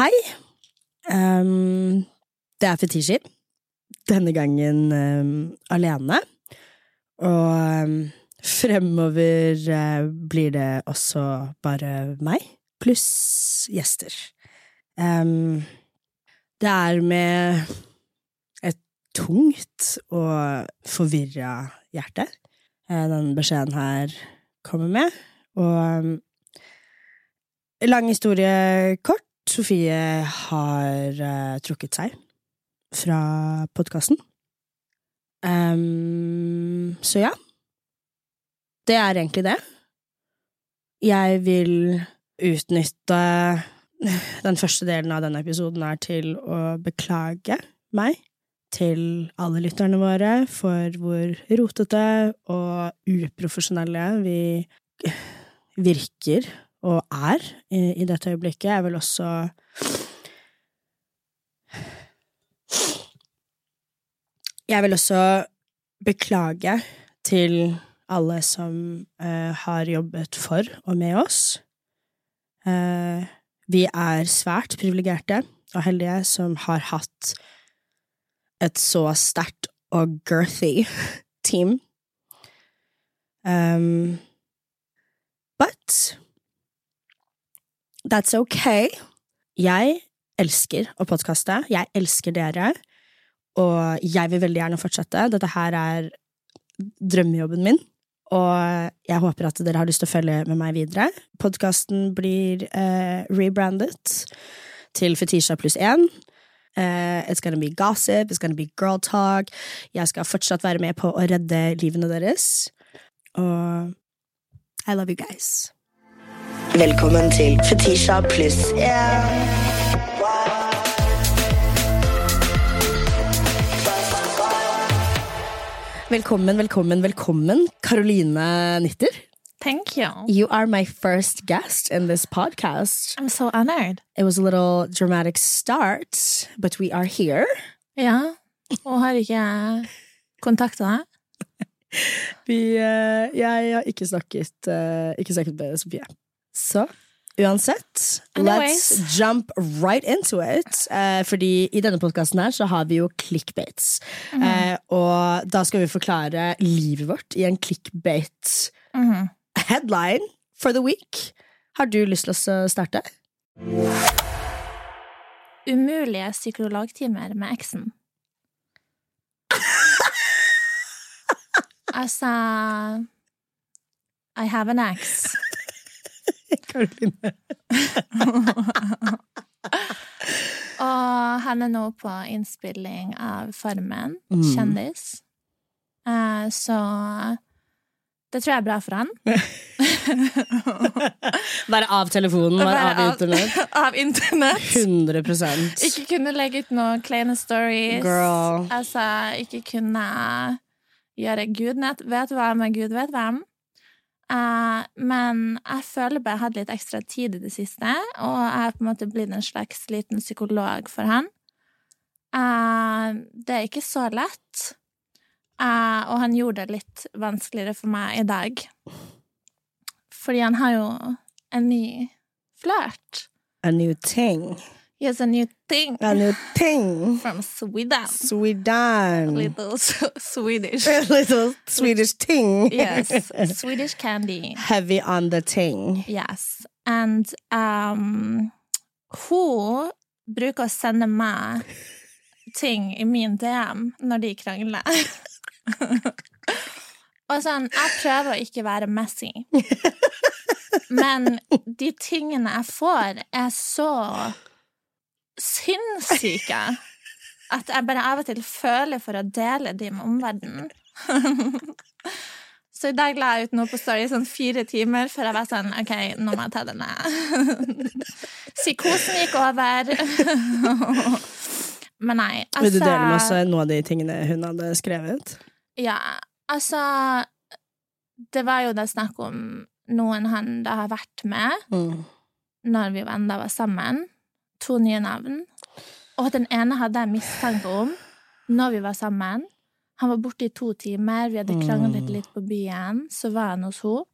Hei. Um, det er Fetisha. Denne gangen um, alene. Og um, fremover uh, blir det også bare meg, pluss gjester. Det er med et tungt og forvirra hjerte uh, den beskjeden her kommer med. Og lang historie kort. Sofie har uh, trukket seg fra podkasten. Um, så ja. Det er egentlig det. Jeg vil utnytte den første delen av denne episoden er til å beklage meg til alle lytterne våre for hvor rotete og uprofesjonelle vi virker og er i, i dette øyeblikket. Jeg vil også Jeg vil også beklage til alle som uh, har jobbet for og med oss. Uh, vi er svært privilegerte og heldige som har hatt et så sterkt og girthy team. Um, but that's okay. Jeg elsker å podkaste. Jeg elsker dere. Og jeg vil veldig gjerne fortsette. Dette her er drømmejobben min. Og jeg håper at dere har lyst til å følge med meg videre. Podkasten blir uh, rebrandet til Fetisha pluss én. Uh, it's gonna be gossip, it's gonna be girl talk. Jeg skal fortsatt være med på å redde livene deres. Og I love you guys. Velkommen til Fetisha pluss én. Velkommen, velkommen, velkommen, Karoline Nitter. Thank you. You are my first guest in this podcast. I'm so honored. It was a little dramatic start, but we are here. Ja, og har ikke jeg kontakta deg? Vi, eh, jeg har ikke snakket, eh, ikke snakket med Sofie. Så uansett, Anyways. let's jump right into it. Eh, fordi i denne podkasten her så har vi jo clickbaits. Mhm. Eh, og da skal vi forklare livet vårt i en clickbait Mhm. headline for the week. Har du lyst til å starte? Umulige psykologtimer med eksen. Altså I have an ex. Karoline. Og han er nå på innspilling av Farmen, Mm. kjendis. Eh, så det tror jeg er bra for han. Være av telefonen, være av internett. av internett. 100% Ikke kunne legge ut noen kleine stories. Girl. Altså, ikke kunne gjøre Gud nett- vet hva med Gud vet hvem. Eh, men jeg føler bare jeg hadde litt ekstra tid i det siste, og jeg har på en måte blitt en slags liten psykolog for han. Uh, det er ikke så lett, uh, og han gjorde det litt vanskeligere for meg i dag. Fordi han har jo en ny flørt. A new thing. He a new thing A new thing. from Sweden. Sweden. Little Swedish. A little Swedish thing. Yes, Swedish candy. Heavy on the ting. Yes. And um, hun bruker å sende meg ting i min DM når de krangler. Og sånn, jeg prøver å ikke være messy. Men de tingene jeg får, er så sinnssyke at jeg bare av og til føler for å dele de med omverdenen. Så i dag la jeg ut noe på Story sånn fire timer før jeg var sånn OK, nå må jeg ta det ned. Psykosen gikk over. Men nei, altså Vil du dele med oss noen av de tingene hun hadde skrevet? Ja, altså Det var jo da snakk om noen han da har vært med Mm. når vi enda var sammen. To nye navn. Og den ene hadde jeg mistanke om når vi var sammen. Han var borte i to timer, vi hadde kranglet Mm. litt på byen, så var han hos henne.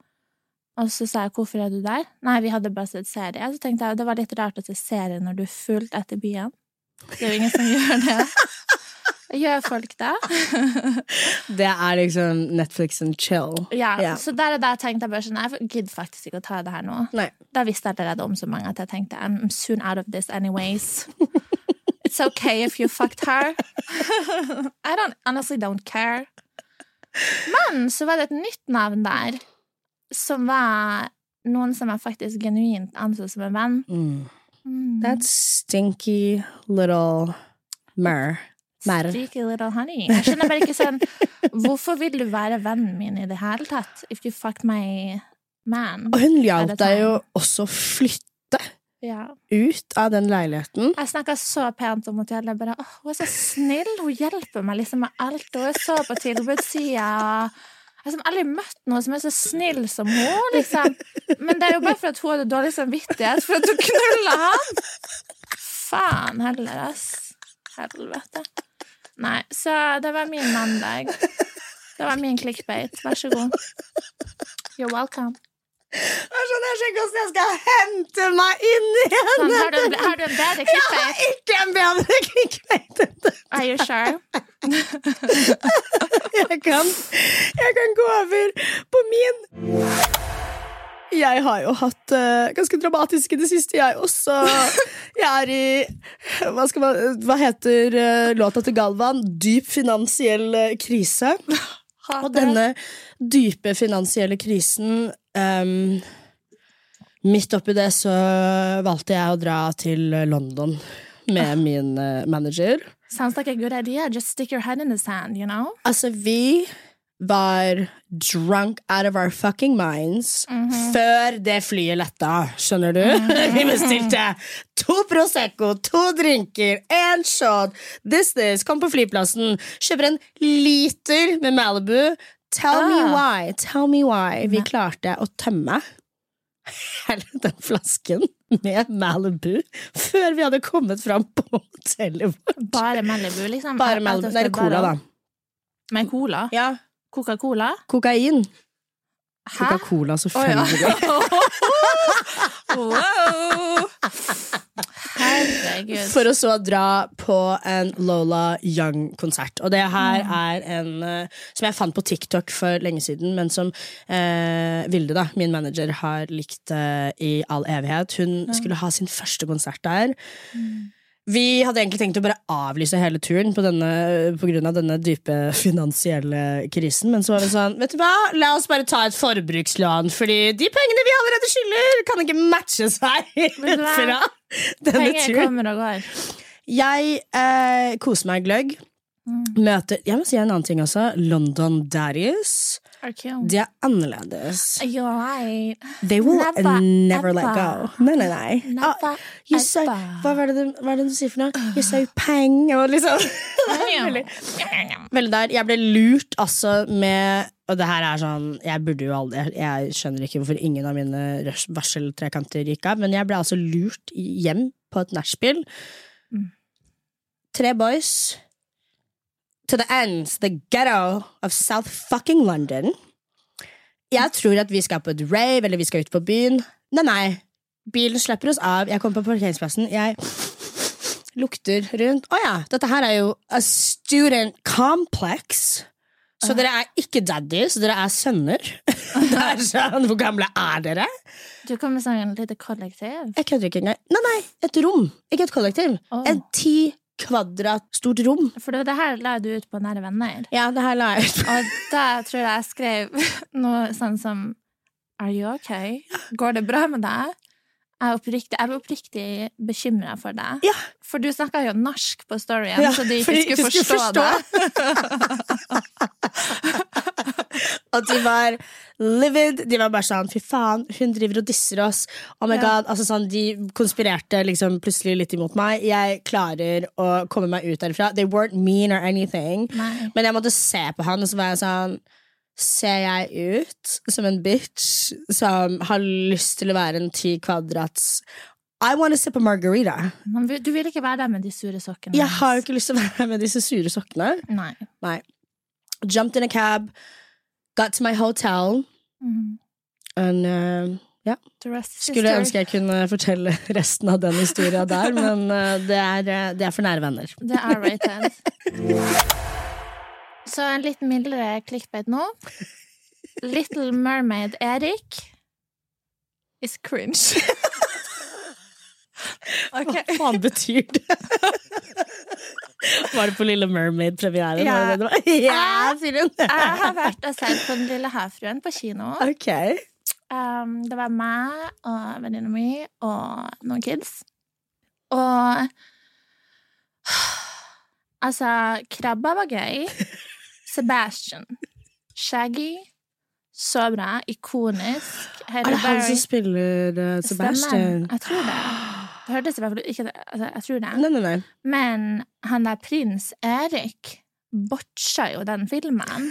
Og så sa jeg 'hvorfor er du der?' Nei, vi hadde bare sett serie. Så tenkte jeg det var litt rart å se serie når du er fullt etter byen. Det er jo ingen som gjør det. Gjør folk det? Det er liksom Netflix and chill. Ja, yeah. Så der er det jeg tenkte jeg sånn Jeg gidder faktisk ikke å ta det her nå. Nei. Da visste jeg allerede om så mange at jeg tenkte I'm soon out of this anyways. It's okay if you fucked her. I don't, honestly don't care. Men så var det et nytt navn der, som var noen som jeg faktisk genuint anså som en venn. Mm. Mm. That stinky little mer. Mer. Sticky little honey. Jeg skjønner bare ikke sånn Hvorfor vil du være vennen min i det hele tatt? If you fucked my man. Og hun hjalp deg jo også å flytte Ja. ut av den leiligheten. Jeg snakka så pent om hotellet. Jeg bare, åh, hun er så snill! Hun hjelper meg liksom med alt. Hun er så på tilbudssida. Jeg har liksom aldri møtt noen som er så snill som hun, liksom. Men det er jo bare for at hun hadde dårlig samvittighet for at hun knulla han! Faen heller, ass. Helvete. Nei, så det var min mandag. Det var min clickbait. Vær så god. You're welcome. Jeg skjønner ikke hvordan jeg skal hente meg inn igjen! Sånn, har, du, en- har du en bedre Jeg har ikke en bedre clickbait enn. Are you sure? Jeg kan, jeg kan gå over på min. Jeg har jo hatt uh, ganske dramatisk i det siste, jeg også. Jeg er i Hva, man, hva heter uh, låta til Galvan? Dyp finansiell eh, krise. Og denne dype finansielle krisen um, Midt oppi det så valgte jeg å dra til London med min eh, manager. Sounds like a good idea. Just stick your head in the sand, you know? Altså, vi var drunk out of our fucking minds før det flyet letta, skjønner du? Vi bestilte to Prosecco, to drinker, én shot, this, this, kom på flyplassen, kjøper en liter med Malibu. Tell me Ah. why, tell me why vi klarte å tømme hele den flasken med Malibu før vi hadde kommet fram på hotellet vårt. Bare Malibu, liksom? Bare Malibu. Nei, cola, da. Med cola? Ja, Coca-Cola? kokain. Coca-Cola, selvfølgelig. Oh, ja. wow! Herregud. For å så dra på en Lola Young-konsert. Og det her er en eh, som jeg fant på TikTok for lenge siden, men som eh, Vilde, da, min manager, har likt eh, i all evighet. Hun skulle ha sin første konsert der. Vi hadde egentlig tenkt å bare avlyse hele turen på, denne, grunn av denne dype finansielle krisen, men så var vi sånn Vet du hva, la oss bare ta et forbrukslån, fordi de pengene vi allerede skylder, kan ikke matche seg fra denne Penger turen. kommer og går. Jeg eh, koser meg gløgg. Møter Jeg må si en annen ting også. London Okay. De er annerledes. You're right. They will Never, never, let go. Nei, nei, nei. Ah, you so, hva var det, hva det du sier for noe? You're so pang. Og liksom. veldig, veldig der. Jeg ble lurt altså med Og det her er sånn Jeg burde jo aldri Jeg skjønner ikke hvorfor ingen av mine varseltrekanter gikk av, men jeg ble altså lurt hjem på et nachspiel. Tre boys. To the ends, the ghetto of South fucking London. Jeg tror at vi skal på et rave, eller vi skal ut på byen. Nei, nei. Bilen slipper oss av. Jeg kommer på parkeringsplassen. Jeg lukter rundt. Å ja, dette her er jo a student complex. Så dere er ikke daddies, dere er sønner. Det er sånn, Hvor gamle er dere? Du kommer sånn en lite kollektiv. Jeg kødder ikke engang. Nei, nei, et rom. Ikke et kollektiv. Oh. En ti kvadrat stort rom. For det, det her la du ut på Nære venner. Ja, det her la jeg ut. Og da tror jeg jeg skrev noe sånn som Are you okay? Går det bra med deg? Jeg er oppriktig, jeg oppriktig bekymra for deg. Ja. For du snakka jo norsk på storyen, Ja, så de ikke de skulle forstå, det. At de var livid. De var bare sånn fy faen, hun driver og disser oss. Oh my Ja. god, altså sånn, De konspirerte liksom plutselig litt imot meg. Jeg klarer å komme meg ut derfra. They weren't mean or anything. Nei. Men jeg måtte se på han, og så var jeg sånn Ser jeg ut som en bitch som har lyst til å være en ti kvadrats I want to sip a margarita. Men du vil ikke være der med de sure sokkene? Jeg har jo ikke lyst til å være der med disse sure sokkene. Nei. Nei. Jumped in a cab, got to my hotel. Mm. And uh, The skulle ønske jeg kunne fortelle resten av den historia der, men uh, det er, eh, det er for nære venner. Det er rated. Så en litt mildere clickbait nå. Little Mermaid Erik is cringe. okay. Hva faen betyr det? Var det på Lille Mermaid-premieren? Ja. Ja, sier hun. Jeg har vært og sett på Den lille havfruen på kino. Okay. Um, det var meg og venninna mi og noen kids. Og Altså, krabba var gøy. Sebastian. Shaggy. Så bra. Ikonisk. Er det han som spiller eh, Sebastian? Stemmer. Jeg tror det. Det hørtes i hvert fall ikke altså, Jeg tror det. Nei, nei, nei. Men han der prins Erik botcha jo den filmen.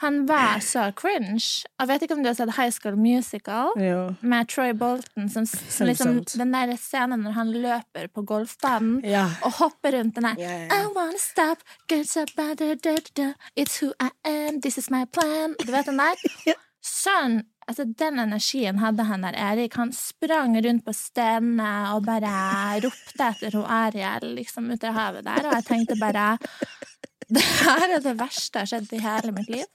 Han var så cringe. Jeg vet ikke om du har sett High School Musical? Jo. Med Troy Bolton, som, som liksom, den der scenen når han løper på golfbanen Ja. og hopper rundt den der ja, ja. I wanna stop, get so bad, da, da, da. It's who I am, this is my plan. Du vet den der? Ja. Sånn, altså Den energien hadde han der Erik. Han sprang rundt på stedene og bare ropte etter hun Ariel liksom ute i havet der, og jeg tenkte bare Det her er det verste jeg har skjedd i hele mitt liv.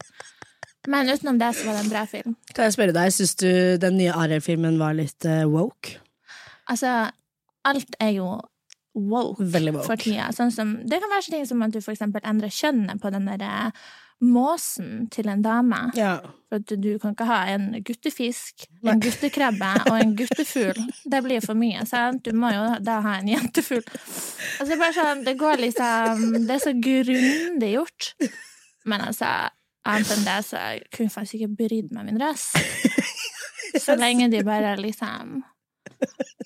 Men utenom det så var det en bra film. Kan jeg spørre deg, syns du den nye Ariel-filmen var litt eh, woke? Altså, alt er jo woke Veldig woke. for tida. Sånn som, det kan være ting som at du eksempel endrer kjønnet på den derre måsen til en dame. Ja. For at du kan ikke ha en guttefisk, en guttekrabbe og en guttefugl. Det blir for mye, sant? Du må jo da ha en jentefugl. Altså, bare sånn, det går liksom Det er så grundig gjort. Men altså, annet enn det, så kunne jeg faktisk ikke brydd meg mindre, ass. Så lenge de bare liksom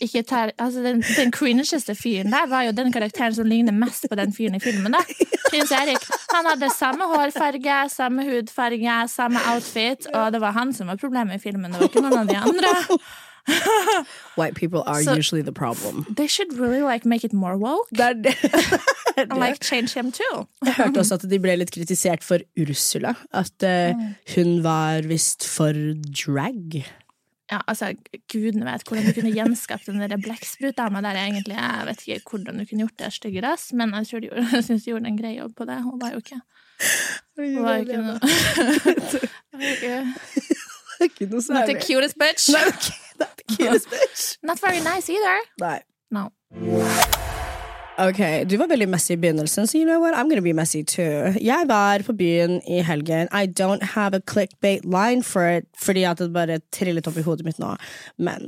ikke tar Altså, den, den cringeste fyren der var jo den karakteren som ligner mest på den fyren i filmen, da. Prins Erik. Han hadde samme hårfarge, samme hudfarge, samme outfit, og det var han som var problemet i filmen, det var ikke noen av de andre. White people are so, usually the problem. They should really like make it more woke. And like change him too. Jeg hørte også at de ble litt kritisert for Ursula. At eh, hun var visst for drag. Ja, altså, gudene vet hvordan du kunne gjenskapt den der blekkspruta der egentlig. Jeg vet ikke hvordan du kunne gjort det styggere, men jeg, tror de gjorde, jeg syns de gjorde en grei jobb på det. Hun var jo ikke Hun var jo ikke noe Det er ikke noe noe Not the særlig. cutest bitch. Not, the cutest bitch. Not very nice either. Nei. No. Ok, du var veldig messy i begynnelsen, så you know what, I'm gonna be messy too. Jeg var på byen i helgen. I don't have a clickbait line for it, fordi at det bare trillet opp i hodet mitt nå. Men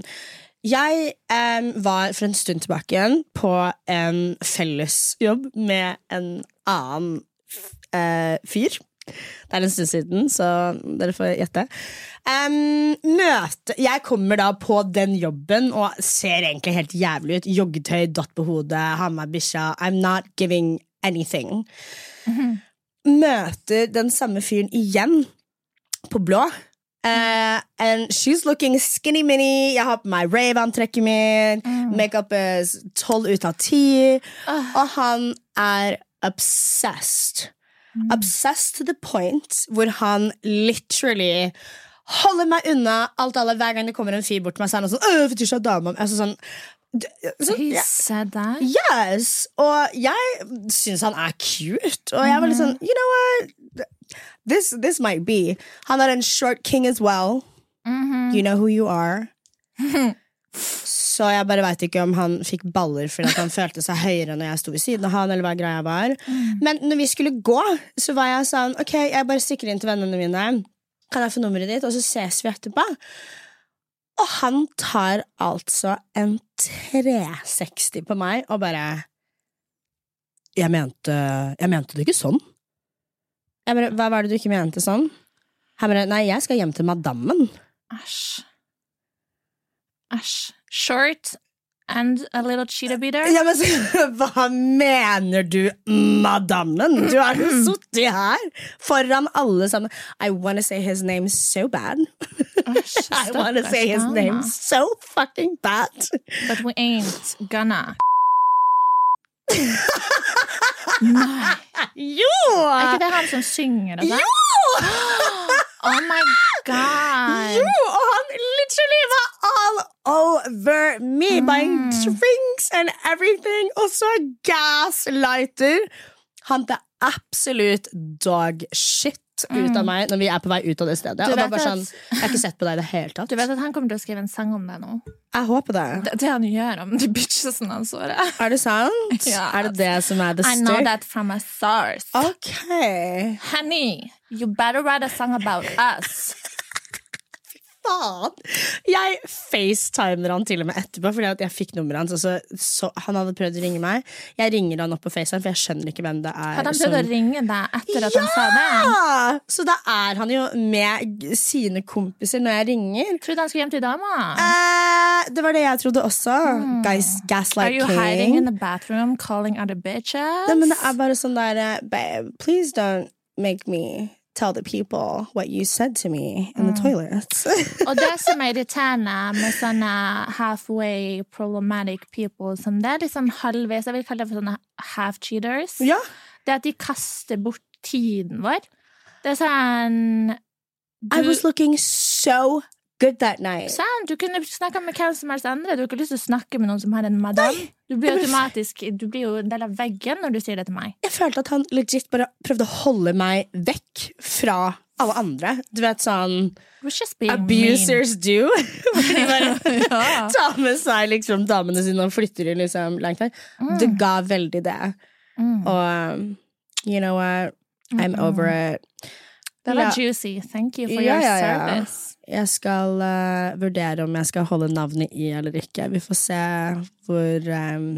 jeg um, var for en stund tilbake igjen på en fellesjobb med en annen eh, fyr. Det er en stund siden, så dere får gjette. Um, møte Jeg kommer da på den jobben og ser egentlig helt jævlig ut. Joggetøy, dott på hodet, har med bikkja. I'm not giving anything. Møter den samme fyren igjen på blå. Uh, and she's looking skinny mini. Jeg har på meg rave-antrekket mitt. Makeup er tolv ut av ti. Og han er obsessed. Obsessed to the point hvor han literally holder meg unna alt alle hver gang det kommer en fyr bort til meg. Så er han sånn, «Øh, fetisj av dama. Altså sånn, He ja. Yes! Og jeg syns han er cute. Og jeg var litt sånn You know what? This, this might be. Han er en short king as well. Mhm. You know who you are. Så jeg bare veit ikke om han fikk baller fordi han følte seg høyere når jeg sto ved siden av han, eller hva greia var. Men når vi skulle gå, så var jeg sånn Ok, jeg bare stikker inn til vennene mine. Kan jeg få nummeret ditt? Og så ses vi etterpå. Og han tar altså en 360 på meg og bare Jeg mente Jeg mente det ikke sånn. Jeg bare, Hva var det du ikke mente sånn? Han bare Nei, jeg skal hjem til madammen. Æsj. Æsj. Short and a little cheetah beater. Ja, men så, Hva mener du, madammen? Du har jo sittet her foran alle sammen. I wanna say his name so bad. I wanna say his name so fucking bad. But we ain't gonna. Nei. Jo! Er ikke det han som synger sånn? Jo! Oh my god! Jo, og han Emily var all over me, buying drinks and everything. Og så gaslighter. Han er absolutt dog shit ut av meg når vi er på vei ut av det stedet. Du Og da bare sånn, Jeg har ikke sett på deg i det hele tatt. Du vet at han kommer til å skrive en sang om deg nå? Jeg håper det. Det, det han gjør om de bitchesene hans. Er det sant? Ja. Er det det som er the I know that from a source. Ok. Honey, you better write a song about us. Faen! Jeg facetimer han til og med etterpå, fordi at jeg fikk nummeret hans. Altså, Så, han hadde prøvd å ringe meg. Jeg ringer han opp på FaceTime, for jeg skjønner ikke hvem det er. Hadde han som- prøvd å ringe deg etter at han sa det? Så da er han jo med sine kompiser når jeg ringer. Trodde han skulle hjem til dama. Eh, det var det jeg trodde også. Guys, Are you you hiding in the bathroom calling other bitches? Men det er bare sånn der eh, Babe, please don't make me tell the people what you said to me in the toilets. Og det som er irriterende med sånne halfway problematic people, som det er litt sånn halvveis Jeg vil kalle det for sånne half-cheaters. ja. Det at de kaster bort tiden vår. Det er sånn I was looking so good that night. Sant? Du kunne snakka med hvem som helst andre. Du har ikke lyst til å snakke med noen som har en madame. Du blir automatisk Du blir jo en del av veggen når du sier det til meg. Jeg følte at han legit bare prøvde å holde meg vekk fra alle andre. Du vet sånn Abusers mean. do. Hvor de bare ja. tar med seg liksom damene sine og flytter dem liksom langt vekk. Det ga veldig det. Mm. Og um, you know what? I'm over it. Det var Ja. juicy. Thank you for Ja, your service. Jeg skal uh, vurdere om jeg skal holde navnet i eller ikke. Vi får se hvor um,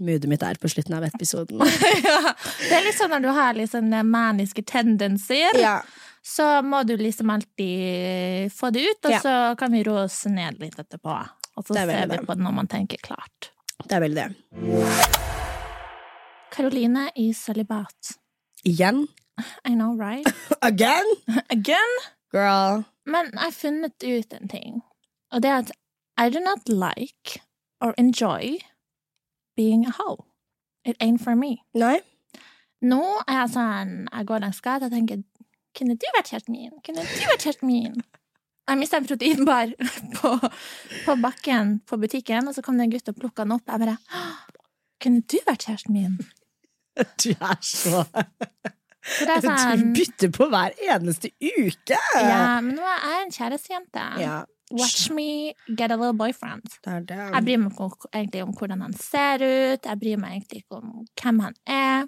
moodet mitt er på slutten av episoden. ja. Det er litt sånn når du har liksom maniske tendenser, ja. så må du liksom alltid få det ut, og Ja. så kan vi roe oss ned litt etterpå. Og så er ser vi det. på det når man tenker klart. Det er veldig det. Karoline i sølibat. Igjen? I know, right? Again? Again? Girl. Men jeg har funnet ut en ting, og det er at I do not like or enjoy being a hoe. It ain't for me. Nei? Nå er jeg sånn, jeg går langs gata og tenker Kunne du vært kjæresten min? Kunne du vært kjæresten min? Jeg mista en proteinbar på, på bakken på butikken, og så kom det en gutt og plukka den opp. Jeg bare Kunne du vært kjæresten min? Du er så Så det er Du sånn bytter på hver eneste uke! Ja, men nå er jeg en kjærestejente. Ja, Watch me get a little boyfriend. det det. Jeg bryr meg egentlig om hvordan han ser ut, jeg bryr meg egentlig ikke om hvem han er.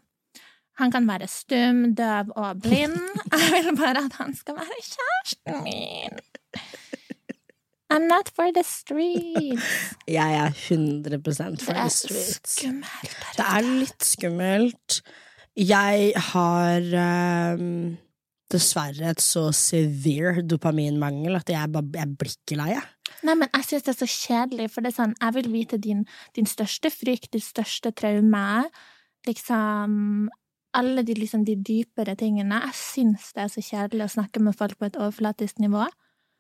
Han kan være stum, døv og blind. Jeg vil bare at han skal være kjæresten min. I'm not for the streets. Jeg er 100% for Det er streets. skummelt Det er litt skummelt. Jeg har um, dessverre et så severe dopaminmangel at jeg, bare, jeg blir ikke lei. Nei, men jeg syns det er så kjedelig, for det er sånn, jeg vil vite din, din største frykt, ditt største traume. Liksom alle de, liksom, de dypere tingene. Jeg syns det er så kjedelig å snakke med folk på et overflatisk nivå.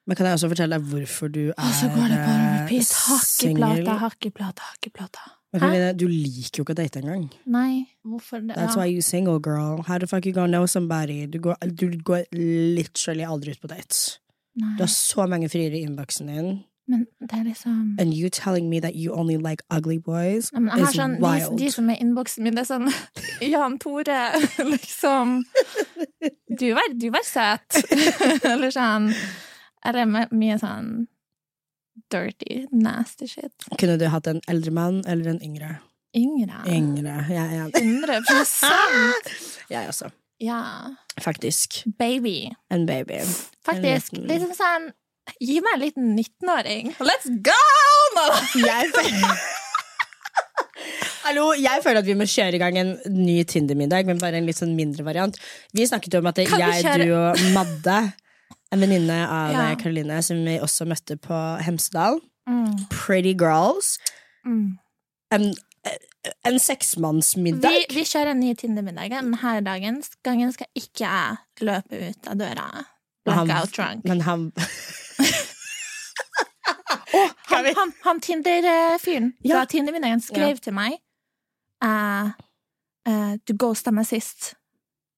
Men kan jeg også fortelle deg hvorfor du er Og så går det bare med repeat. Hakkeplata, singel? hakkeplata, hakkeplata. Karoline, Du liker jo ikke å date engang. Nei, hvorfor det? That's why you single, girl. How the fuck you gonna know somebody? Du går, du går literally aldri ut på dates. Du har så mange friere i innboksen din. men det er liksom And you telling me that you only like ugly boys Nei, men jeg har is sånn, de, wild. de som er i innboksen min, det er sånn Jan Tore, liksom Du var, du var søt. Eller sånn Eller my- mye sånn dirty, nasty shit. Kunne du hatt en eldre mann eller en yngre? Yngre. Yngre. Jeg er. 100 Jeg også. Ja. Faktisk. Baby. En baby. Faktisk. En liten- Liksom sånn Gi meg en liten 19-åring. Let's go! Jeg føler... Hallo, jeg føler at vi må kjøre i gang en ny Tinder-middag, men bare en litt sånn mindre variant. Vi snakket jo om at det jeg, kjøre- du og Madde, en venninne av Ja. Karoline, som vi også møtte på Hemsedal, Mm. Pretty Girls, Mm. en, en seksmannsmiddag. Vi, vi kjører en ny Tinder-middag. Denne dagen, gangen skal ikke jeg løpe ut av døra. Blackout drunk. Men han Han, han, han Tinder-fyren Ja. fra Tinder-middagen skrev til meg uh, uh, Du ghosta meg sist.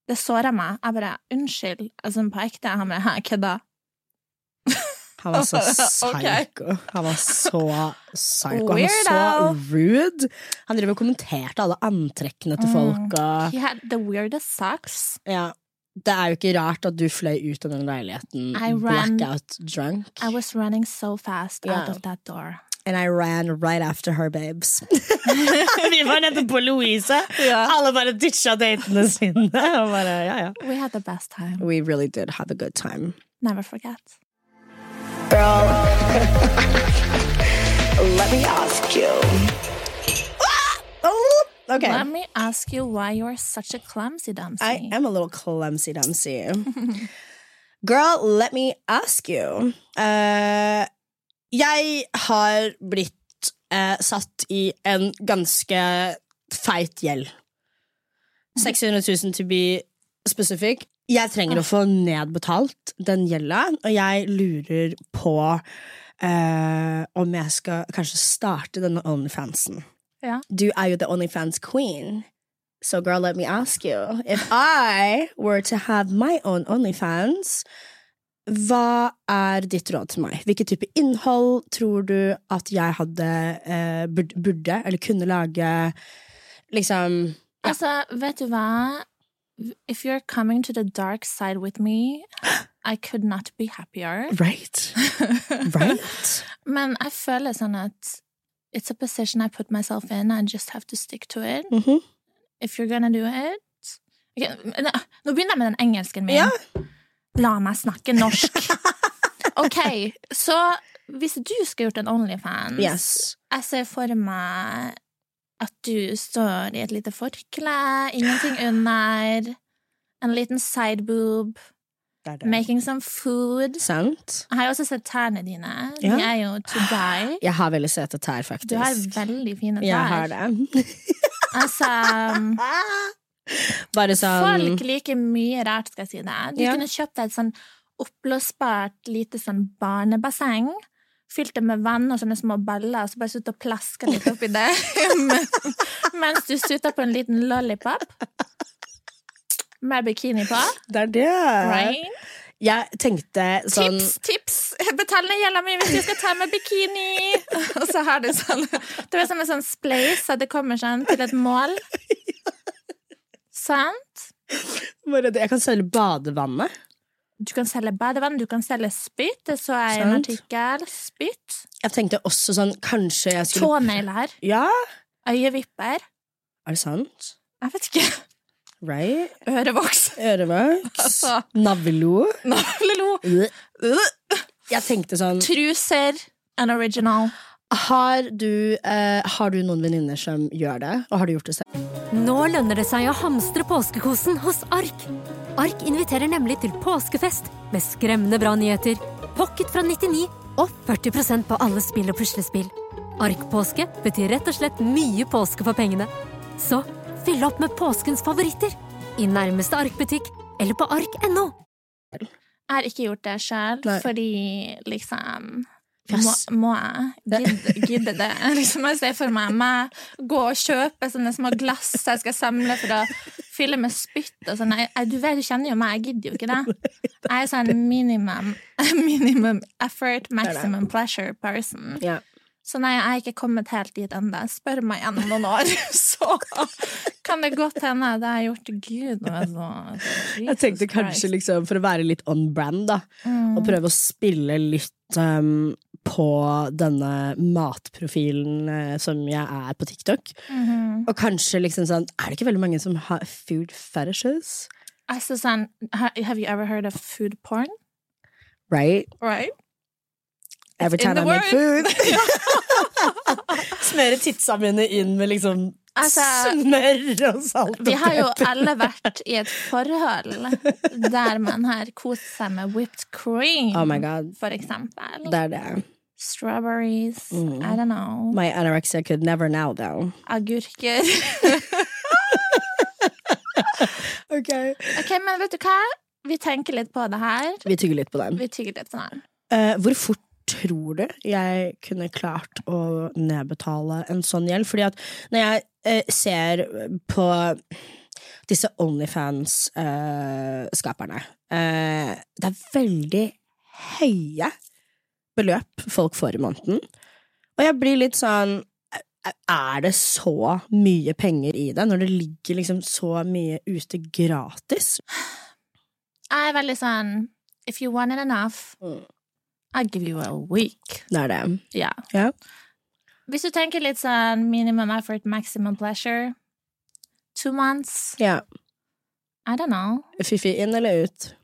Det såra meg. Jeg bare Unnskyld. Altså, på ekte. Han bare Hæ, kødda? Han var så psycho. Han var så psycho. Han var så rude. Han driver og kommenterte alle antrekkene til folk. Og, He had the weirdest socks. ja. Det er jo ikke rart at du fløy ut av den leiligheten I ran- blackout drunk. I was running so fast out Yeah. of that door. And I ran right after her, babes. Vi var nettopp på Louise. Alle bare ditcha datene sine. Og bare, ja, ja. We had the best time. We really did have a good time. Never forget. Girl, let me ask you. Oh, okay. Let me ask you why you're such a clumsy Dempsey. I am a little clumsy dumpsy. Girl, let me ask you. Eh, jeg har blitt eh, satt i en ganske feit gjeld. 600 000 to be specific. Jeg trenger å få nedbetalt den gjelda, og jeg lurer på eh, om jeg skal kanskje starte denne Onlyfansen. Ja. Du er jo the Onlyfans queen. So, girl, let me ask you if I were to have my own OnlyFans, hva er ditt råd til meg? Hvilken type innhold tror du at jeg hadde eh, burde, eller kunne lage Liksom Ja. Altså, vet du hva? If you're coming to the dark side with me, I could not be happier. Right? Right? Men jeg føler sånn at it's a position I put myself in. I just have to stick to it. Mhm. If you're gonna do it okay, Nå begynner jeg med den engelsken min. Ja. La meg snakke norsk. Ok, så hvis du skulle gjort en Onlyfans Yes. Jeg ser for meg at du står i et lite forkle, ingenting under, en liten sideboob, Det det. making some food. Sant? Jeg har jo også sett tærne dine. Ja. De er jo to die. Jeg har veldig søte tær, faktisk. Du har veldig fine tær. Jeg har det. Altså, Bare sånn folk liker mye rart, skal jeg si det. Du Ja. kunne kjøpt deg et sånn oppblåsbart lite sånn barnebasseng. Fylt det med vann og sånne små baller, og så bare sitte og plaske litt oppi det. Mens du sutter på en liten lollipop. Med bikini på. Det er det. Right? Jeg tenkte sånn Tips, tips! Betal ned gjelda mi hvis du skal ta med bikini! Og så har du sånn Det er som en sånn spleis, at det kommer sånn til et mål. Sant? bare det. Jeg kan selge badevannet. Du kan selge badevann, du kan selge spytt. Det så jeg i en Sant. artikkel. Spytt. Jeg tenkte også sånn Kanskje jeg skulle Tånegler. Ja, Øyevipper. er det sant? Jeg vet ikke. Right? Ørevoks. Ørevoks. Altså. Navlelo. Navlelo. Jeg tenkte sånn Truser. An original. Har du, eh, har du noen venninner som gjør det, og har du gjort det selv? Nå lønner det seg å hamstre påskekosen hos Ark. Ark inviterer nemlig til påskefest med skremmende bra nyheter, pocket fra 99 og 40% på alle spill og puslespill. Ark-påske betyr rett og slett mye påske for pengene. Så fyll opp med påskens favoritter i nærmeste Ark-butikk eller på ark.no. Jeg har ikke gjort det sjøl, fordi liksom må, må jeg gidde, gidde det? Liksom jeg ser for meg meg gå og kjøpe sånne små glass jeg skal samle for å fylle med spytt og sånn. Du vet, du kjenner jo meg, jeg gidder jo ikke det. Jeg er sånn minimum, minimum effort, maximum pleasure person. Ja. Så nei, jeg har ikke kommet helt dit ennå. Spør meg igjen om noen år, så kan det godt hende jeg har gjort Gud altså. Jeg tenkte kanskje liksom, for å være litt on brand, da, Mm. og prøve å spille litt um, på denne matprofilen eh, som jeg er på TikTok. Mhm. Og kanskje liksom sånn Er det ikke veldig mange som har food fetishes? Altså sånn, have you ever heard of food porn? Right? Right? Every time I make food. Smøre titsa mine inn med liksom Altså, smør og salt og Vi har jo alle vært i et forhold der man har kost seg med whipped cream, Oh my god. for eksempel. Det er det. Strawberries, Mm. I don't know. My anorexia could never now, though. Agurker. Ok. ok, men vet du hva? Vi tenker litt på det her. Vi tygger litt på den. Vi litt på den. Uh, hvor fort tror du jeg kunne klart å nedbetale en sånn gjeld? Fordi at når jeg eh, ser på disse Onlyfans-skaperne eh, Det er veldig høye beløp folk får i måneden. Og jeg blir litt sånn Er det så mye penger i det, når det ligger liksom så mye ute gratis? Jeg er veldig sånn If you want it enough, Mm. I'll give you a week. Er det. Ja. Ja. Hvis du tenker litt sånn minimum effort, maximum pleasure Two months? ja. I don't know. Fifi inn eller ut?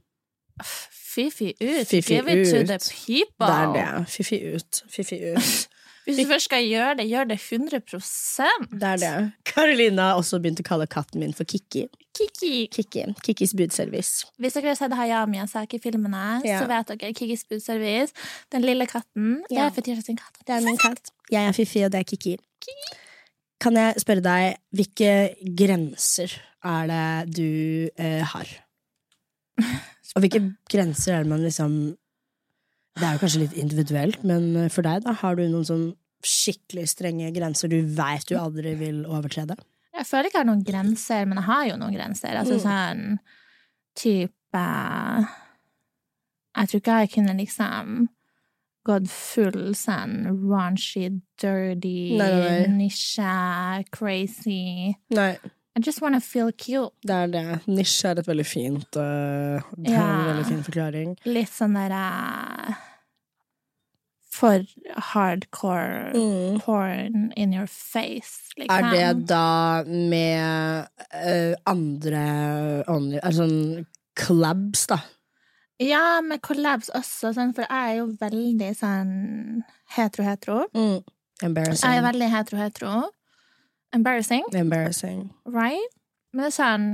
Fifi ut. Fifi Give it to the people. Det er det. Fifi ut. Fifi ut. Hvis du først skal gjøre det, gjør det 100 Det er det. Karolina har også begynt å kalle katten min for Kikki. Kiki. Kikki. Kikkis budservice. Hvis dere har sett Hayao Miyazaki-filmene, Ja. så vet dere Kikis budservice. Den lille katten. Det er Fetisha sin katt. Det er min katt. Jeg er Fifi, og det er Kikki. Kan jeg spørre deg, hvilke grenser er det du eh, har? Og hvilke grenser er det man liksom Det er jo kanskje litt individuelt, men eh, for deg, da? Har du noen sånn skikkelig strenge grenser du veit du aldri vil overtrede? Jeg føler ikke jeg har noen grenser, men jeg har jo noen grenser. Altså Mm. sånn type Jeg tror ikke jeg kunne liksom gått full sånn raunchy, dirty, nisje, crazy Nei, I just wanna feel cute. det er det. Nisje er et veldig fint uh, Det er en veldig fin forklaring. Litt sånn derre For hardcore Mm. porn in your face, liksom. Er det da med uh, andre only, altså sånn collabs, da? Ja, med collabs også, sånn, for jeg er jo veldig sånn hetero-hetero. Embarrassing. Jeg er veldig hetero-hetero. Embarrassing, Embarrassing. right? Men det er sånn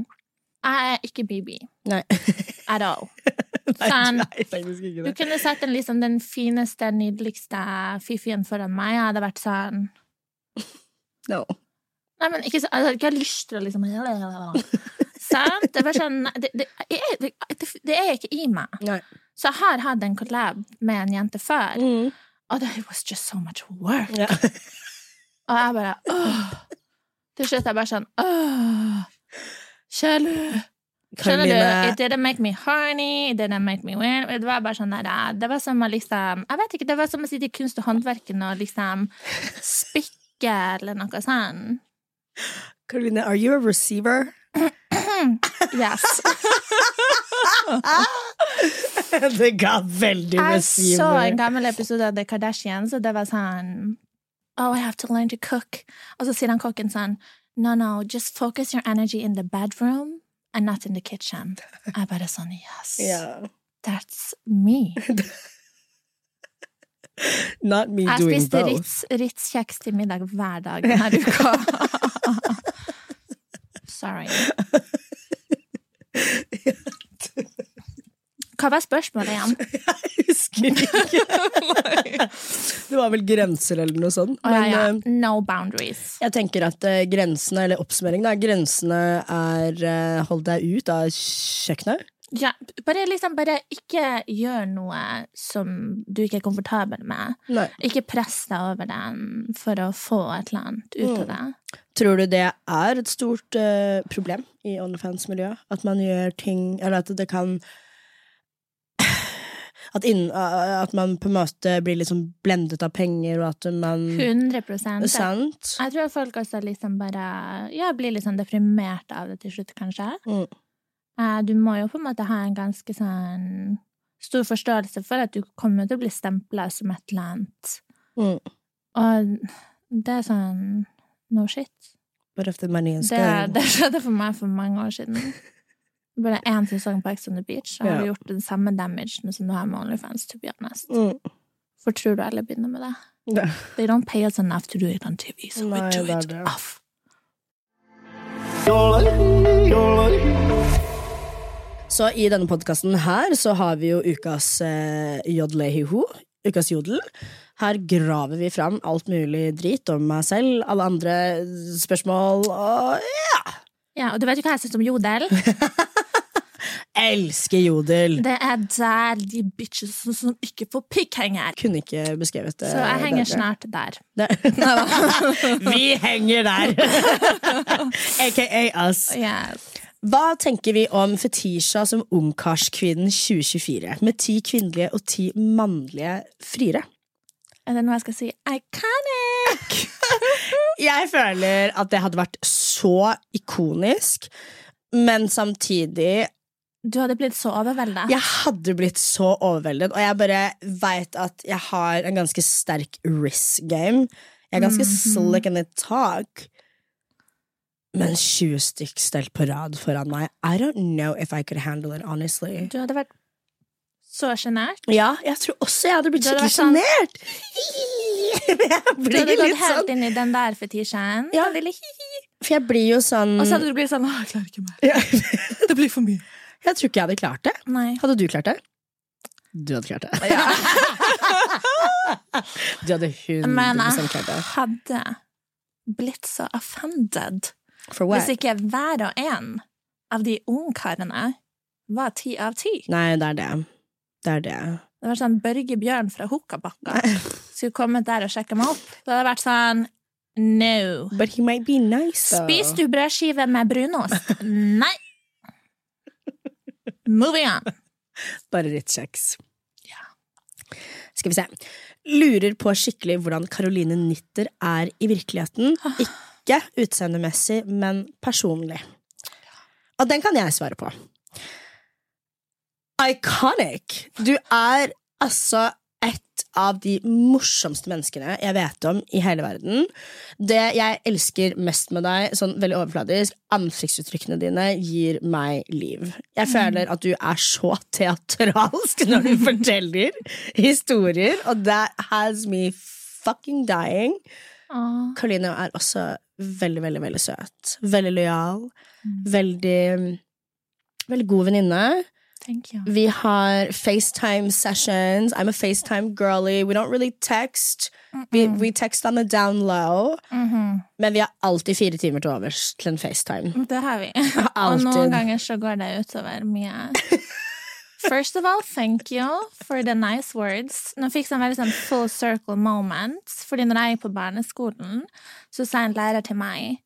Jeg er ikke BB Nei. at all. Sånn. nei, ikke Du kunne sett den, liksom, den fineste, nydeligste fiffien foran meg. Jeg hadde vært sånn No. Nei, men ikke så, Jeg hadde ikke lyst til å liksom Sant? Det sånn det, det, det, det, det er ikke i meg. Nei. Så jeg har hatt en collab med en jente før, Mm. og det was just so much work. Yeah. Og jeg bare åh. Til slutt er jeg bare sånn åh. Skjønner du? It didn't make me horny, it didn't make me weird. Det var bare sånn der, Det var som å liksom Jeg vet ikke, det var som å sitte i kunst og håndverken og liksom spikke eller noe sånn. Karoline, are you a receiver? Yes. det ga veldig Jeg så en gammel episode av The Kardashians, og det var sånn Oh, I have to learn to cook. Og så sier han kokken sånn No, no, just focus your energy in the bedroom and not in the kitchen. Jeg bare sånn Yes, yeah. that's me. Not me Jeg doing both. both. Ritz, Ritz-kjeks til middag hver dag denne uka. Sorry. Hva var spørsmålet igjen? Jeg husker ikke. det var vel grenser eller noe sånt. Men, ja, ja. eh, No boundaries. jeg tenker at eh, grensene, eller oppsummering, da, grensene er eh, hold deg ut av kjøkkenet. Ja, bare liksom bare ikke gjør noe som du ikke er komfortabel med. Nei. Ikke press deg over den for å få et eller annet ut av det. Tror du det er et stort uh, problem i OnlyFans-miljøet? At man gjør ting Eller at det kan at, inn, at man på en måte blir liksom blendet av penger, og at man 100% Sant? Jeg tror folk også liksom bare ja, blir litt sånn deprimert av det til slutt, kanskje. Mm. Eh, Du må jo på en måte ha en ganske sånn stor forståelse for at du kommer til å bli stempla som et eller annet. Mm. Og det er sånn no shit. But if the money is Det, good. det skjedde for meg for mange år siden. Bare én sesong på Ex on the Beach, så har Ja. du gjort den samme damagen som du har med OnlyFans, to be honest. Mm. For tror du alle begynner med det? Ja. They don't pay us enough to do it on TV, so we do det it det. off. Så i denne podkasten her så har vi jo ukas eh, jodlehiho, ukas jodel. Her graver vi fram alt mulig drit om meg selv, alle andre spørsmål og ja! Ja, og du vet jo hva jeg syns om jodel? Elsker jodel! Det er der de bitches som, som ikke får pikkhenger. Kunne ikke beskrevet det Så jeg henger der. snart der. der. vi henger der! AKA us. Yes. Hva tenker vi om Fetisha som ungkarskvinnen 2024, med ti kvinnelige og ti mannlige friere? Er det noe jeg skal si? Iconic! Jeg føler at det hadde vært så ikonisk, men samtidig Du hadde blitt så overveldet. Jeg hadde blitt så overveldet, og jeg bare veit at jeg har en ganske sterk risk-game. Jeg er ganske slick in the talk. Men 20 stykk stelt på rad foran meg I don't know if I could handle it, honestly. Du hadde vært så sjenert. Ja, jeg tror også jeg hadde blitt skikkelig sjenert. Sånn... Du hadde gått helt sånn inn i den der fetisjen. Ja. Lille. For jeg blir jo sånn Og så hadde du blitt sånn Å, jeg klarer ikke mer. Ja. Det blir for mye. Jeg tror ikke jeg hadde klart det. Nei. Hadde du klart det? Du hadde klart det. du hadde 100 Men jeg klart det. hadde blitt så offended For what? hvis ikke hver og en av de ungkarene var ti av ti. Nei, det er det. Det er det. Det var sånn Børge Bjørn fra Hukkabakka skulle kommet der og sjekke meg opp. Det hadde vært sånn No. But he might be nice, though. Spis du brødskive med brunost? Nei. Moving on. Bare litt kjeks. Skal vi se. Lurer på skikkelig hvordan Caroline Nitter er i virkeligheten. Ikke utseendemessig, men personlig. Og den kan jeg svare på. Iconic! Du er altså et av de morsomste menneskene jeg vet om i hele verden. Det jeg elsker mest med deg, sånn veldig overfladisk, ansiktsuttrykkene dine gir meg liv. Jeg føler at du er så teatralsk når du forteller historier, og that has me fucking dying. Åh, Karoline er også veldig, veldig, veldig søt. Veldig lojal. Veldig Veldig god venninne. Thank you. Vi har FaceTime sessions. I'm a FaceTime girly. We don't really text. Vi, we text on the down low. Mhm. Men vi har alltid fire timer til overs til en FaceTime. Det har vi. Og noen ganger så går det utover mye. First of all, thank you for the nice words. Nå fikk jeg en veldig sånn full circle moment. Fordi når jeg gikk på barneskolen, så sa en lærer til meg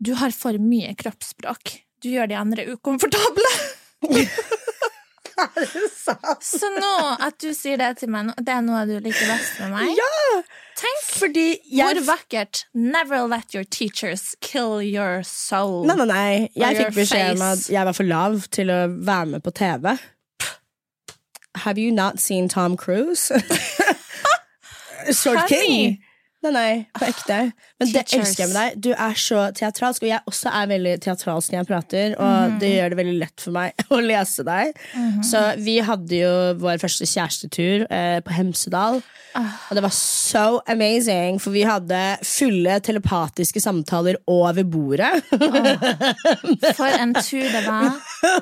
Du har for mye kroppsspråk. Du gjør de andre ukomfortable. Så nå at du sier det til meg, det er noe du liker best med meg? Ja! Tenk Fordi jeg hvor vakkert. Never let your teachers kill your soul. Nei, nei, nei. Jeg fikk beskjed om at jeg var for lav til å være med på TV. Have you not seen Tom Cruise? Short Honey. King. Nei, nei, på ekte. Men det elsker jeg med deg. Du er så teatralsk, og jeg også er veldig teatralsk når jeg prater, og det gjør det veldig lett for meg å lese deg. Så vi hadde jo vår første kjærestetur eh, på Hemsedal, og det var so amazing, for vi hadde fulle telepatiske samtaler over bordet. For en tur det var.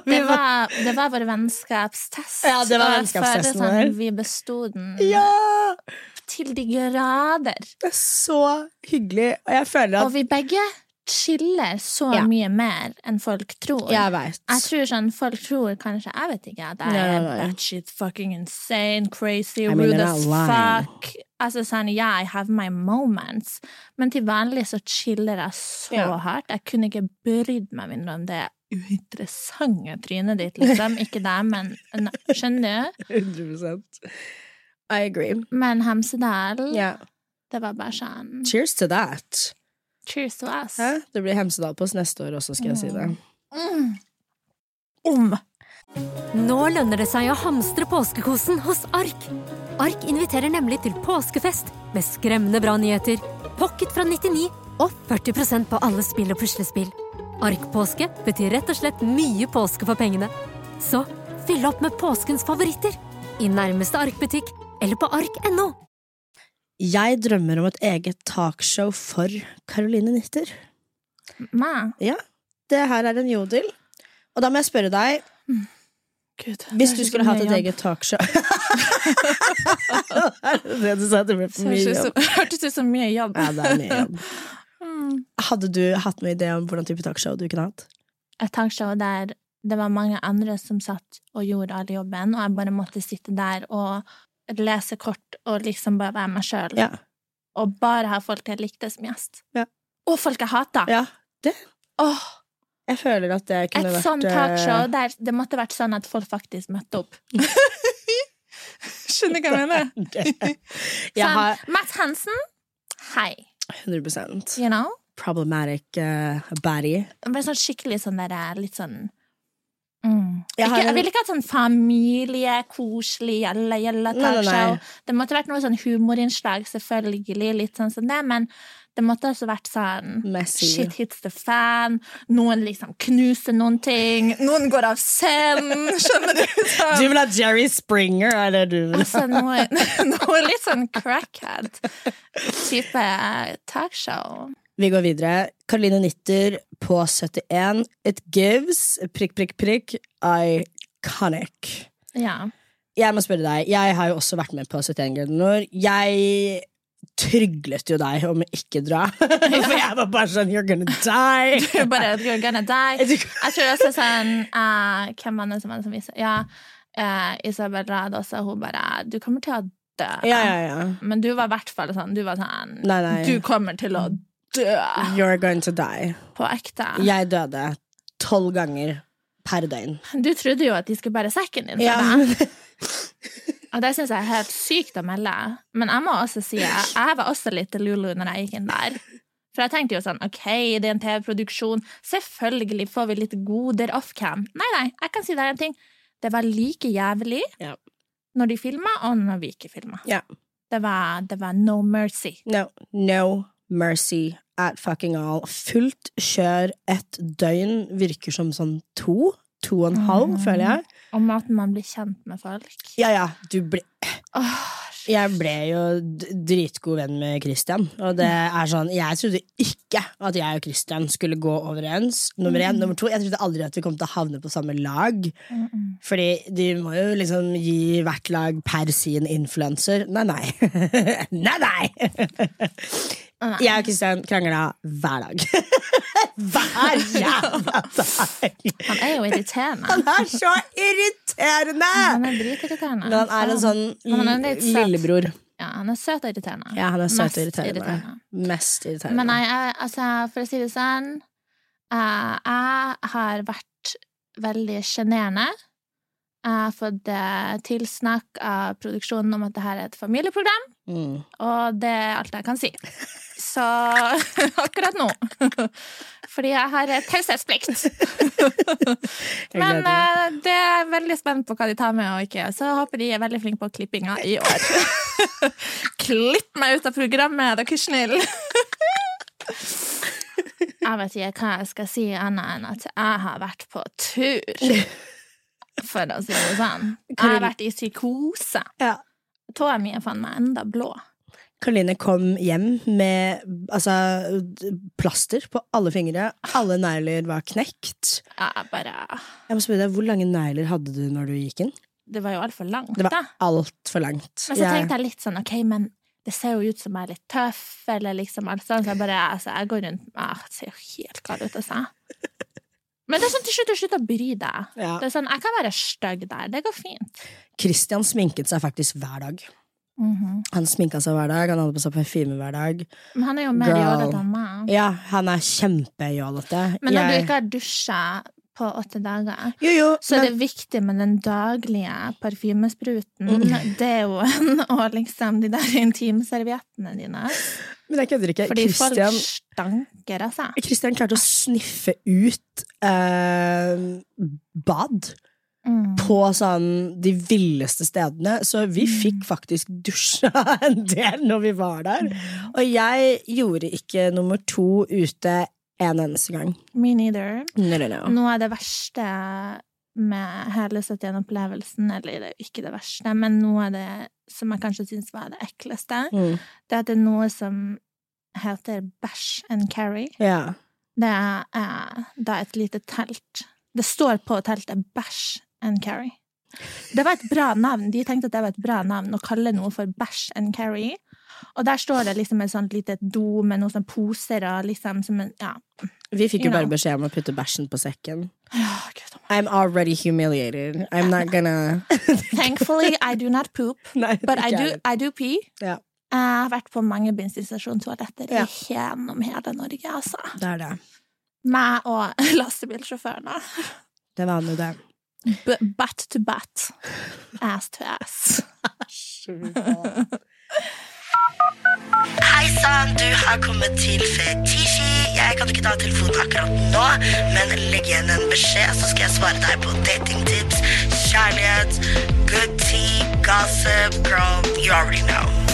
Det var, det var vår vennskapstest. Ja, det var vennskapstesten vår. Sånn, vi besto den ja! Til de grader. Det er så hyggelig, og jeg føler Og vi begge chiller så Ja. mye mer enn folk tror. Jeg vet. Jeg tror sånn, Folk tror kanskje Jeg vet ikke. At jeg er batshit fucking insane, crazy, I mean, rude as fuck. Altså sånn, yeah, I have my moments. Men til vanlig så chiller jeg så Ja. hardt. Jeg kunne ikke brydd meg mindre om det uinteressante trynet ditt, liksom. Ikke deg, men Skjønner du? 100 I agree. Men Hemsedal, Ja. det var bare sånn Cheers to that. Cheers to us. Hæ? Det blir Hemsedal på oss neste år også, skal jeg si det. Mm. Om. Nå lønner det seg å hamstre påskekosen hos Ark. Ark inviterer nemlig til påskefest med skremmende bra nyheter, pocket fra 99 og 40% på alle spill og puslespill. Ark-påske betyr rett og slett mye påske for pengene. Så fyll opp med påskens favoritter i nærmeste Ark-butikk eller på ark.no. Jeg drømmer om et eget talkshow for Caroline Nitter. Ma. Ja, det her er en jodel. Og da må jeg spørre deg, Gud. hvis du skulle hatt et jobb. eget talkshow Er det det du sa? Det ble for mye jobb? hørtes ut som mye jobb. Ja, det er mye jobb. Mm. Hadde du hatt noen idé om hvordan type talkshow du kunne hatt? Et talkshow der det var mange andre som satt og gjorde all jobben, og jeg bare måtte sitte der og lese kort og liksom bare være meg sjøl. Ja. Og bare ha folk jeg likte som gjest. Ja. Og folk jeg hata! Ja, det. Åh, Jeg føler at det kunne Et vært sånt eh, talkshow der det måtte vært sånn at folk faktisk møtte opp. Skjønner hva jeg mener? Sånn, har Matt Hansen, hei. 100% You know? problematic uh. Bare sånn skikkelig sånn der eh, litt sånn mm. Jeg har ikke, jeg ville vil ikke ha et sånn familie, koselig, gjelle, gjelle, talkshow. Det måtte vært noe sånn humorinnslag, selvfølgelig, litt sånn som det, men det måtte også vært sånn Messi. Shit hits the fan. Noen liksom knuser noen ting. Noen går av scenen. Skjønner du? Du Sånn. vil ha Jerry Springer, er det du vil? Altså noe, noe litt sånn crackhead-type talkshow. Vi går videre. Karoline Nitter på 71. It gives prikk, prikk, prikk iconic. Ja. Jeg må spørre deg, jeg har jo også vært med på 71 grader nord. Jeg tryglet jo deg om å ikke dra. For jeg var bare sånn You're gonna die. Du bare You're gonna die. Jeg tror også sånn uh, Hvem var det som var det som viste Ja, uh, Isabel Rad også, hun bare Du kommer til å dø. Ja, ja, ja. Men du var i hvert fall sånn Du var sånn Nei, nei. Du kommer til å dø You're going to die. på ekte. Jeg døde tolv ganger per døgn. Du trodde jo at de skulle bære sekken din Ja. Og det syns jeg er helt sykt å melde. Men jeg må også si jeg, jeg var også litt Lulu når jeg gikk inn der. For jeg tenkte jo sånn, ok, det er en TV-produksjon, selvfølgelig får vi litt goder off-cam. Nei, nei, jeg kan si deg en ting. Det var like jævlig Ja. når de filma, og når vi ikke filma. Ja. Det, var, det var no mercy. No, no mercy at fucking all. Fullt kjør et døgn virker som sånn to. To og en halv, føler jeg. Og at man blir kjent med folk. Ja, ja, du ble oh, Jeg ble jo dritgod venn med Christian, og det er sånn Jeg trodde ikke at jeg og Christian skulle gå overens. Nummer én. Nummer to, jeg trodde aldri at vi kom til å havne på samme lag. Fordi de må jo liksom gi hvert lag per sin influenser. Nei, nei. nei, nei! Jeg og Kristian krangla hver dag. hver jævla dag! han er jo irriterende. Han er så irriterende! Han er dritirriterende. Men han er en sånn han er lillebror. Ja, han er søt og irriterende. Ja, han er søt Mest og irriterende. irriterende. Mest irriterende. Men nei, jeg, altså, for å si det sånn eh, Jeg har vært veldig sjenerende. Jeg har fått eh, tilsnakk av produksjonen om at dette er et familieprogram, mm. og det er alt jeg kan si. Så akkurat nå. Fordi jeg har taushetsplikt. Men eh, det er veldig spent på hva de tar med og ikke. Så håper de er veldig flinke på klippinga i år. Klipp meg ut av programmet, er dere snille! Jeg vet ikke hva jeg skal si annet enn at jeg har vært på tur. For å si det sånn. Jeg har vært i psykose. Ja. Tåa mi er faen meg enda blå. Karoline kom hjem med altså, plaster på alle fingre. Alle negler var knekt. Jeg bare Jeg må spørre deg, Hvor lange negler hadde du når du gikk inn? Det var jo altfor langt, Det var da. altfor langt. Men så tenkte jeg litt sånn, ok, men det ser jo ut som jeg er litt tøff, eller liksom alt sånt, så jeg bare, altså, jeg går rundt, ah, det ser jo helt gal ut, altså. Men det er sånn til slutt å slutte å bry deg. Ja. Det er sånn, jeg kan være stygg der, det går fint. Christian sminket seg faktisk hver dag. Mhm. Han sminka seg hver dag, han hadde på seg parfyme hver dag. Men han er jo mer jålete enn meg. Ja, han er kjempejålete. Men når du Jeg- ikke har dusja på åtte dager, Jo, jo, så er det viktig med den daglige parfymespruten. Mm. Deoen og liksom de der intimserviettene dine. Men jeg kødder ikke. Fordi folk stanker, altså. Christian klarte å sniffe ut eh, bad Mm. på sånn de villeste stedene, så vi fikk faktisk dusja en del når vi var der. Og jeg gjorde ikke nummer to ute en eneste gang. Me neither. No, no, no. Noe av det verste med hele 71-opplevelsen, eller det er jo ikke det verste, men noe av det som jeg kanskje syns var det ekleste, Mm. det er at det er noe som heter bæsj and carry. Ja. Det er er da et lite telt. Det står på teltet bæsj and carry. Det var et bra navn. De tenkte at det var et bra navn å kalle noe for bæsj and carry. Og der står det liksom et sånt lite do med noen sånne poser liksom som en Ja. Vi fikk jo bare beskjed om å putte bæsjen på sekken. Gud, oh I'm already humiliated. I'm not gonna Thankfully, I do not poop, Nei, but I do. I do pee. Ja. Jeg har vært på mange bensinstasjonstoaletter Ja. gjennom hele Norge, altså. Det er det. Meg og lastebilsjåførene. Det var nå det. B- butt to butt. Ass to ass. Hei sann, du har kommet til Fetisji. Jeg kan ikke ta telefonen akkurat nå, men legg igjen en beskjed, så skal jeg svare deg på datingtips, kjærlighet, good tea, gossip, girl, you already know.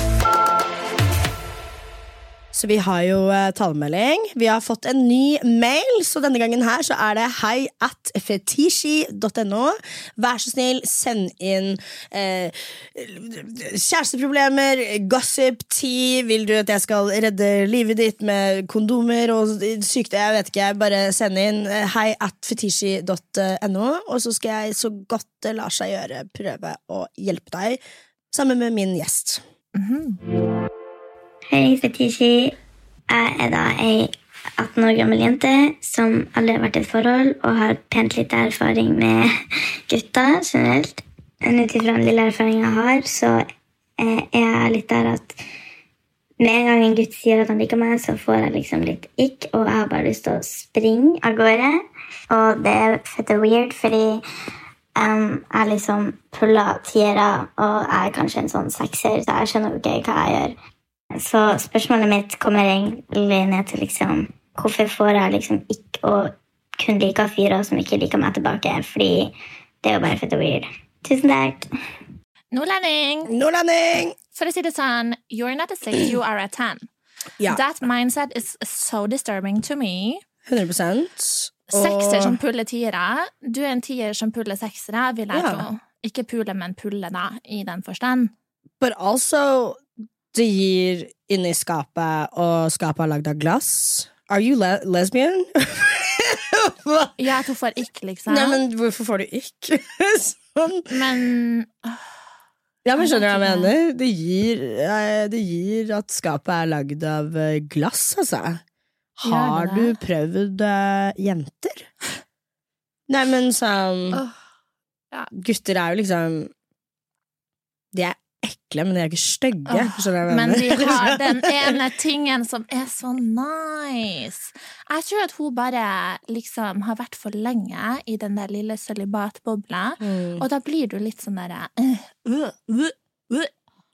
Så vi har jo uh, talemelding. Vi har fått en ny mail, så denne gangen her så er det hei at fetishi.no. Vær så snill, send inn uh, kjæresteproblemer, gossip, tea. Vil du at jeg skal redde livet ditt med kondomer og sykdom? Jeg vet ikke. Bare send inn eh, hei at fetishi.no, og så skal jeg så godt det lar seg gjøre, prøve å hjelpe deg sammen med min gjest. Hei, Fetisji. Jeg er da ei 18 år gammel jente som aldri har vært i et forhold og har pent litt erfaring med gutter generelt. Ut ifra den lille erfaringen jeg har, så er jeg litt der at med en gang en gutt sier at han liker meg, så får jeg liksom litt ikk, og jeg har bare lyst til å springe av gårde. Og det er fette weird, fordi um, jeg liksom puller tiere, og er kanskje en sånn sekser, så jeg skjønner jo ikke hva jeg gjør. Så spørsmålet mitt kommer egentlig ned til liksom Hvorfor får jeg liksom ikke å kun like fyrer som ikke liker meg tilbake? Fordi det er jo bare for the weird. Tusen takk. Nordlending! Nordlending! For å si det sånn, you're not a six, you are a ten. Ja. That mindset is so disturbing to me. 100 Sekser som puller tiere. Du er en tier som puller seksere, vil jeg Ja. tro. Ikke pule, men pulle, da, i den forstand. But also, det gir inni skapet, og skapet er lagd av glass. Are you le lesbian? jeg hun får ikke, liksom. Nei, men hvorfor får du ikke sånn? Men Ja, men skjønner du hva jeg mener? Det gir, eh, det gir at skapet er lagd av eh, glass, altså. Har du prøvd uh, jenter? Nei, men sånn Gutter er jo liksom De er ekle, men de er ikke stygge. Jeg Men de har den ene tingen som er så nice. Jeg tror at hun bare liksom har vært for lenge i den der lille sølibatbobla, Mm. og da blir du litt sånn derre uh, uh, uh, øh.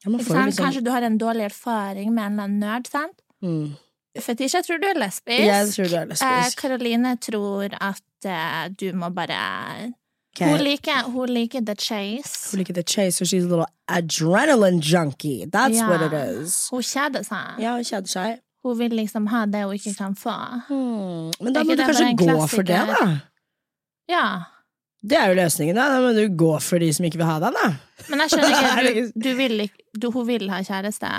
Ja, Ikke får jo sant? liksom- Kanskje du har en dårlig erfaring med en eller annen nerd, sant? mm. Fetisha, tror du er lesbisk? Jeg tror du er Eh, lesbisk. Karoline tror at eh, du må bare Okay. hun, liker, hun liker the chase. Hun liker the chase, so she's a little adrenaline junkie. That's yeah. what it is. Hun kjeder seg. Ja, hun kjeder seg. Hun vil liksom ha det hun ikke kan få. Hmm. Men da må du kanskje gå gå for det, da. Ja. Det er jo løsningen, da. Da må du gå for de som ikke vil ha deg, da. Men jeg skjønner ikke, du, du vil du, Hun vil ha kjæreste,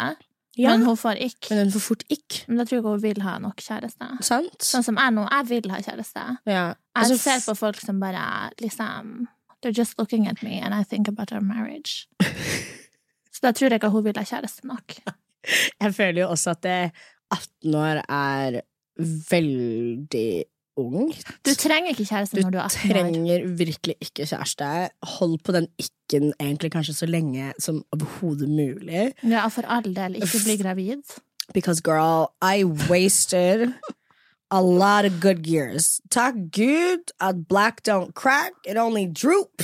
Ja, men men, hun får ikke. hun får fort ikk. Men da tror jeg hun vil ha nok kjæreste. Sant? Sånn som jeg nå, jeg vil ha kjæreste. Ja. Jeg Altså, ser på folk som bare liksom They're just looking at me, and I think about our marriage. Så da tror jeg ikke hun vil ha kjæreste nok. Jeg føler jo også at det 18 år er veldig ungt. Du trenger ikke kjæreste Du når du er 18 år. Du trenger virkelig ikke kjæreste. Hold på den ikke-en egentlig kanskje så lenge som overhodet mulig. Ja, for all del, ikke bli gravid. Because girl, I wasted a lot of good years. Takk Gud at black don't crack, it only droop.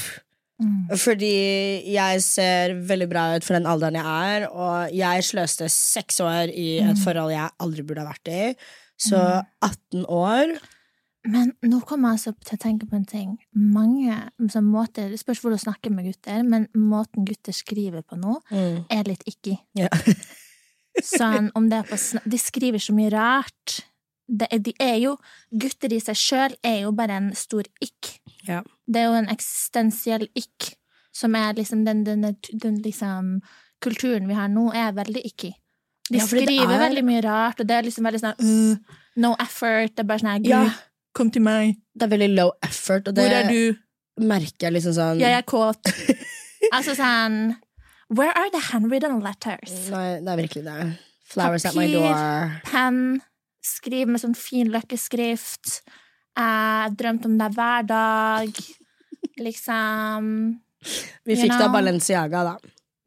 Mm. Fordi jeg ser veldig bra ut for den alderen jeg er, og jeg sløste seks år i et Mm. forhold jeg aldri burde ha vært i. Så 18 år Men nå kommer jeg altså til å tenke på en ting. Mange som måter, Det spørs hvor du snakker med gutter, men måten gutter skriver på nå, mm. er litt ikke. Ja. Sånn, om det er på De skriver så mye rart. Det de er jo Gutter i seg sjøl er jo bare en stor ikk. Ja. Det er jo en eksistensiell ikk, som er liksom den, den, den liksom Kulturen vi har nå, er veldig ikke. De Ja, skriver er- veldig mye rart, og det er liksom veldig sånn uh, No effort. Det er bare sånn her, Ja. Kom til meg. Det er veldig low effort, og det Hvor er du? merker jeg liksom sånn Jeg er kåt. altså sånn Where are the handwritten letters? Nei, det er virkelig det. Flowers at my Papir. door. Penn. Skriv med sånn fin løkkeskrift. Jeg drømte om deg hver dag. Liksom Vi fikk da. Balenciaga, da.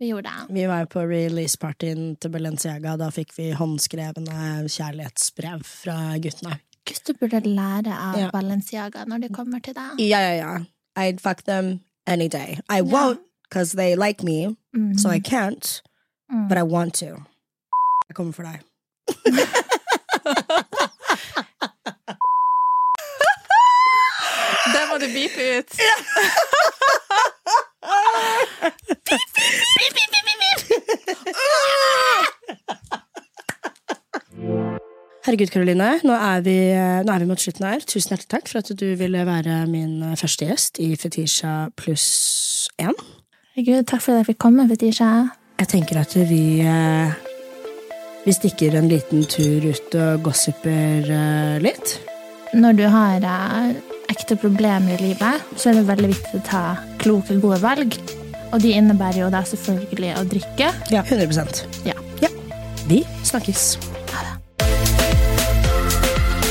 Vi gjorde det. Vi var jo på release-partyen til Balenciaga. Da fikk vi håndskrevne kjærlighetsbrev fra guttene. Gutter burde lære av Ja. Balenciaga når de kommer til deg. Ja, ja, ja. I'd fuck them any day. I won't because they like me, Mhm. so I can't, Mm. but I want to. Jeg kommer for deg. Det må du beepe ut. Herregud, Karoline. Nå vi, nå er vi mot slutten her. Tusen hjertelig takk for at du ville være min første gjest i Fetisha pluss én. Herregud, takk for at jeg fikk komme, Fetisha. Jeg tenker at vi eh, Vi stikker en liten tur ut og gossiper eh, litt. Når du har eh, ekte problemer i livet, så er det veldig viktig å ta kloke, gode valg. Og de innebærer jo da selvfølgelig å drikke. Ja, 100% Ja. ja. Vi snakkes.